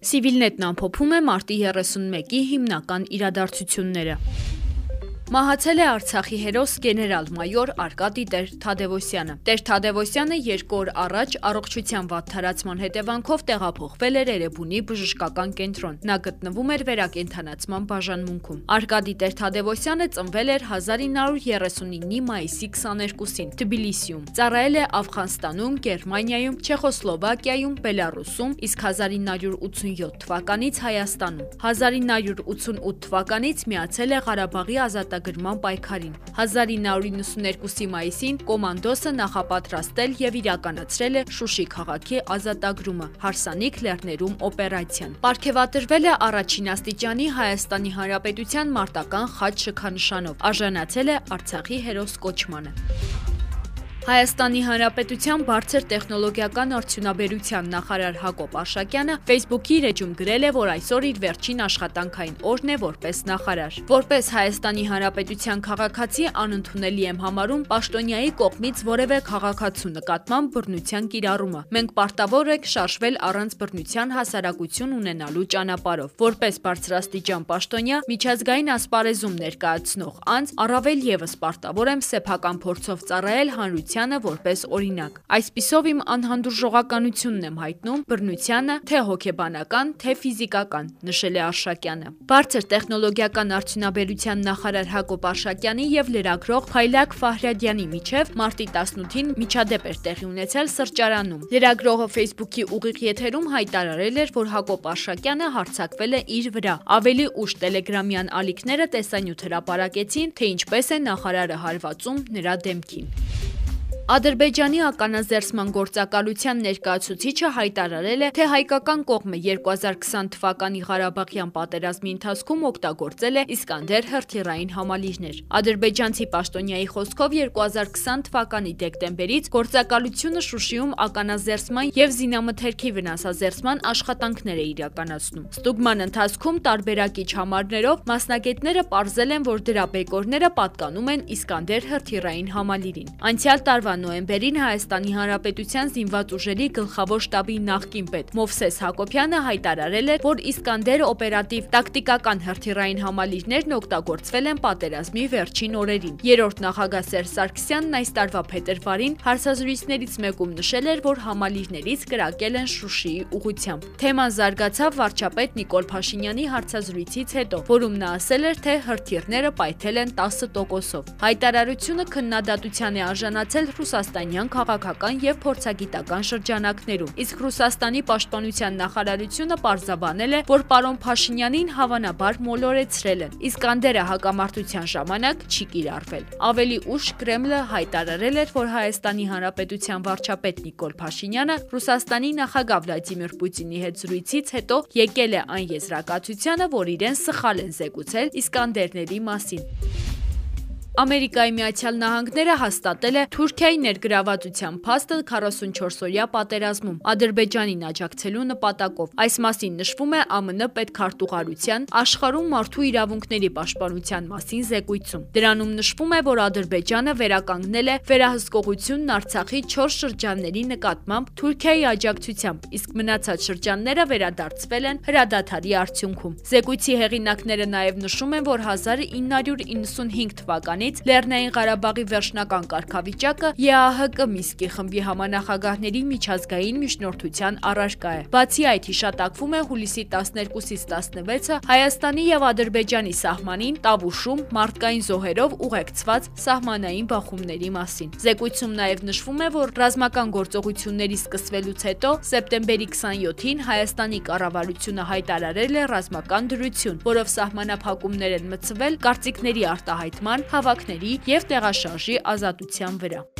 Սիվիլնետն ամփոփում է մարտի 31-ի հիմնական իրադարձությունները։ Մահացել է Արցախի հերոս գեներալ-մայոր Արկադի Տեր Թադևոսյանը։ Տեր Թադևոսյանը երկու օր առաջ առողջության վատթարացման հետևանքով տեղափոխվել էր Էրեբունի բժշկական կենտրոն։ Նա գտնվում էր վերակենդանացման բաժանմունքում։ Արկադի Տեր Թադևոսյանը ծնվել էր 1939-ի մայիսի 22-ին Թբիլիսիում։ Ծառայել է Աֆղանստանում, Գերմանիայում, Չեխոսլովակիայում, Բելարուսում, իսկ 1987 թվականից Հայաստանում։ 1988 թվականից միացել է Ղարաբաղի ազատ ազատագրման պայքարին։ 1992-ի մայիսին կոմանդոսը նախապատրաստել եւ իրականացրել է Շուշի քաղաքի ազատագրումը Հարսանիք լեռներում օպերացիան։ Պարգևատրվել է առաջին աստիճանի Հայաստանի Հանրապետության մարտական խաչ շքանշանով, արժանացել է Արցախի հերոս կոչմանը։ Հայաստանի Հանրապետության բարձր տեխնոլոգիական արդյունաբերության նախարար Հակոբ Արշակյանը Facebook-ի իր էջում գրել է, որ այսօր իր վերջին աշխատանքային օրն է որպես նախարար։ Որպես Հայաստանի Հանրապետության քաղաքացի անընդունելի եմ համարում Պաշտոնյայի կողմից որևէ քաղաքացու նկատմամբ բռնության կիրառումը։ Մենք պարտավոր ենք շարժվել առանց բռնության հասարակություն ունենալու ճանապարհով։ Որպես բարձրաստիճան պաշտոնյա միջազգային ասպարեզում ներկայացնող անձ առավել եւս պարտավոր եմ սեփական փորձով ծառայել հանրության բռնությանը որպես օրինակ։ Այսպիսով իմ անհանդուրժողականությունն եմ հայտնում բռնությանը թե հոգեբանական, թե ֆիզիկական, նշել է Արշակյանը։ Բարձր տեխնոլոգիական արդյունաբերության նախարար Հակոբ Արշակյանի եւ լրագրող Փայլակ Ֆահրադյանի միջև մարտի 18-ին միջադեպ էր տեղի ունեցել սրճարանում։ Լրագրողը Facebook-ի ուղիղ եթերում հայտարարել էր, որ Հակոբ Արշակյանը հարցակվել է իր վրա։ Ավելի ուշ Telegram-յան ալիքները տեսանյութ հրապարակեցին, թե ինչպես է նախարարը հարվածում նրա դեմքին։ Ադրբեջանի ականազերծման գործակալության ներկայացուցիչը հայտարարել է, թե հայկական կողմը 2020 թվականի Ղարաբաղյան պատերազմի ընթացքում օգտագործել է Իսկանդեր հրթիռային համալիրներ։ Ադրբեջանցի պաշտոնյայի խոսքով 2020 թվականի դեկտեմբերից գործակալությունը Շուշիում ականազերծման եւ զինամթերքի վնասազերծման աշխատանքներ է իրականացնում։ Ստուգման ընթացքում տարբերակիչ համարներով մասնագետները ողջել են, որ դրա բեկորները պատկանում են Իսկանդեր հրթիռային համալիրին։ Անցյալ տարվա նոեմբերին Հայաստանի Հանրապետության զինված ուժերի գլխավոր շտաբի նախկին պետ Մովսես Հակոբյանը հայտարարել էր, որ Իսկանդեր օպերատիվ տակտիկական հրթիռային համալիրներն օգտագործվել են պատերազմի վերջին օրերին։ Երրորդ նախագահ Սերժ Սարգսյանն այս տարվա փետրվարին հարցազրույցներից մեկում նշել էր, որ համալիրներից կրակել են Շուշիի ուղությամբ։ Թեման զարգացավ վարչապետ Նիկոլ Փաշինյանի հարցազրույցից հետո, որում նա ասել էր, թե հրթիռները պայթել են 10%-ով։ Հայտարարությունը քննադատության է արժանացել ռուսաստանյան քաղաքական եւ փորձագիտական շրջանակներում։ Իսկ Ռուսաստանի պաշտպանության նախարարությունը պարզաբանել է, որ պարոն Փաշինյանին հավանաբար մոլորեցրել են։ Իսկանդերը հակամարտության ժամանակ չի կիրառվել։ Ավելի ուշ Կրեմլը հայտարարել էր, որ Հայաստանի Հանրապետության վարչապետ Նիկոլ Փաշինյանը Ռուսաստանի նախագահ Վլադիմիր Պուտինի հետ զրույցից հետո եկել է այն եզրակացությանը, որ իրեն սխալ են զեկուցել Իսկանդերների մասին։ Ամերիկայի Միացյալ Նահանգները հաստատել է Թուրքիայի ներգրավվածության փաստը 44-օրյա պատերազմում Ադրբեջանին աջակցելու նպատակով։ Այս մասին նշվում է ԱՄՆ պետքարտուղարության աշխարհում մարդու իրավունքների պաշտպանության մասին զեկույցում։ Դրանում նշվում է, որ Ադրբեջանը վերականգնել է վերահսկողությունն Արցախի 4 շրջանների նկատմամբ Թուրքիայի աջակցությամբ, իսկ մնացած շրջանները վերադարձվել են հրադադարի արդյունքում։ Զեկույցի հեղինակները նաև նշում են, որ 1995 թվականից Իրանից Լեռնային Ղարաբաղի վերջնական կարգավիճակը ԵԱՀԿ Միսկի խմբի համանախագահների միջազգային միջնորդության առարկա է։ Բացի այդ հիշատակվում է հուլիսի 12-ից 16-ը Հայաստանի եւ Ադրբեջանի սահմանին Տավուշում մարդկային զոհերով ուղեկցված սահմանային բախումների մասին։ Զեկույցում նաև նշվում է, որ ռազմական գործողությունների սկսվելուց հետո սեպտեմբերի 27-ին Հայաստանի կառավարությունը հայտարարել է ռազմական դրություն, որով սահմանափակումներ են մտցվել կարծիքների արտահայտման, հավաք քաղաքների եւ տեղաշարժի ազատության վրա։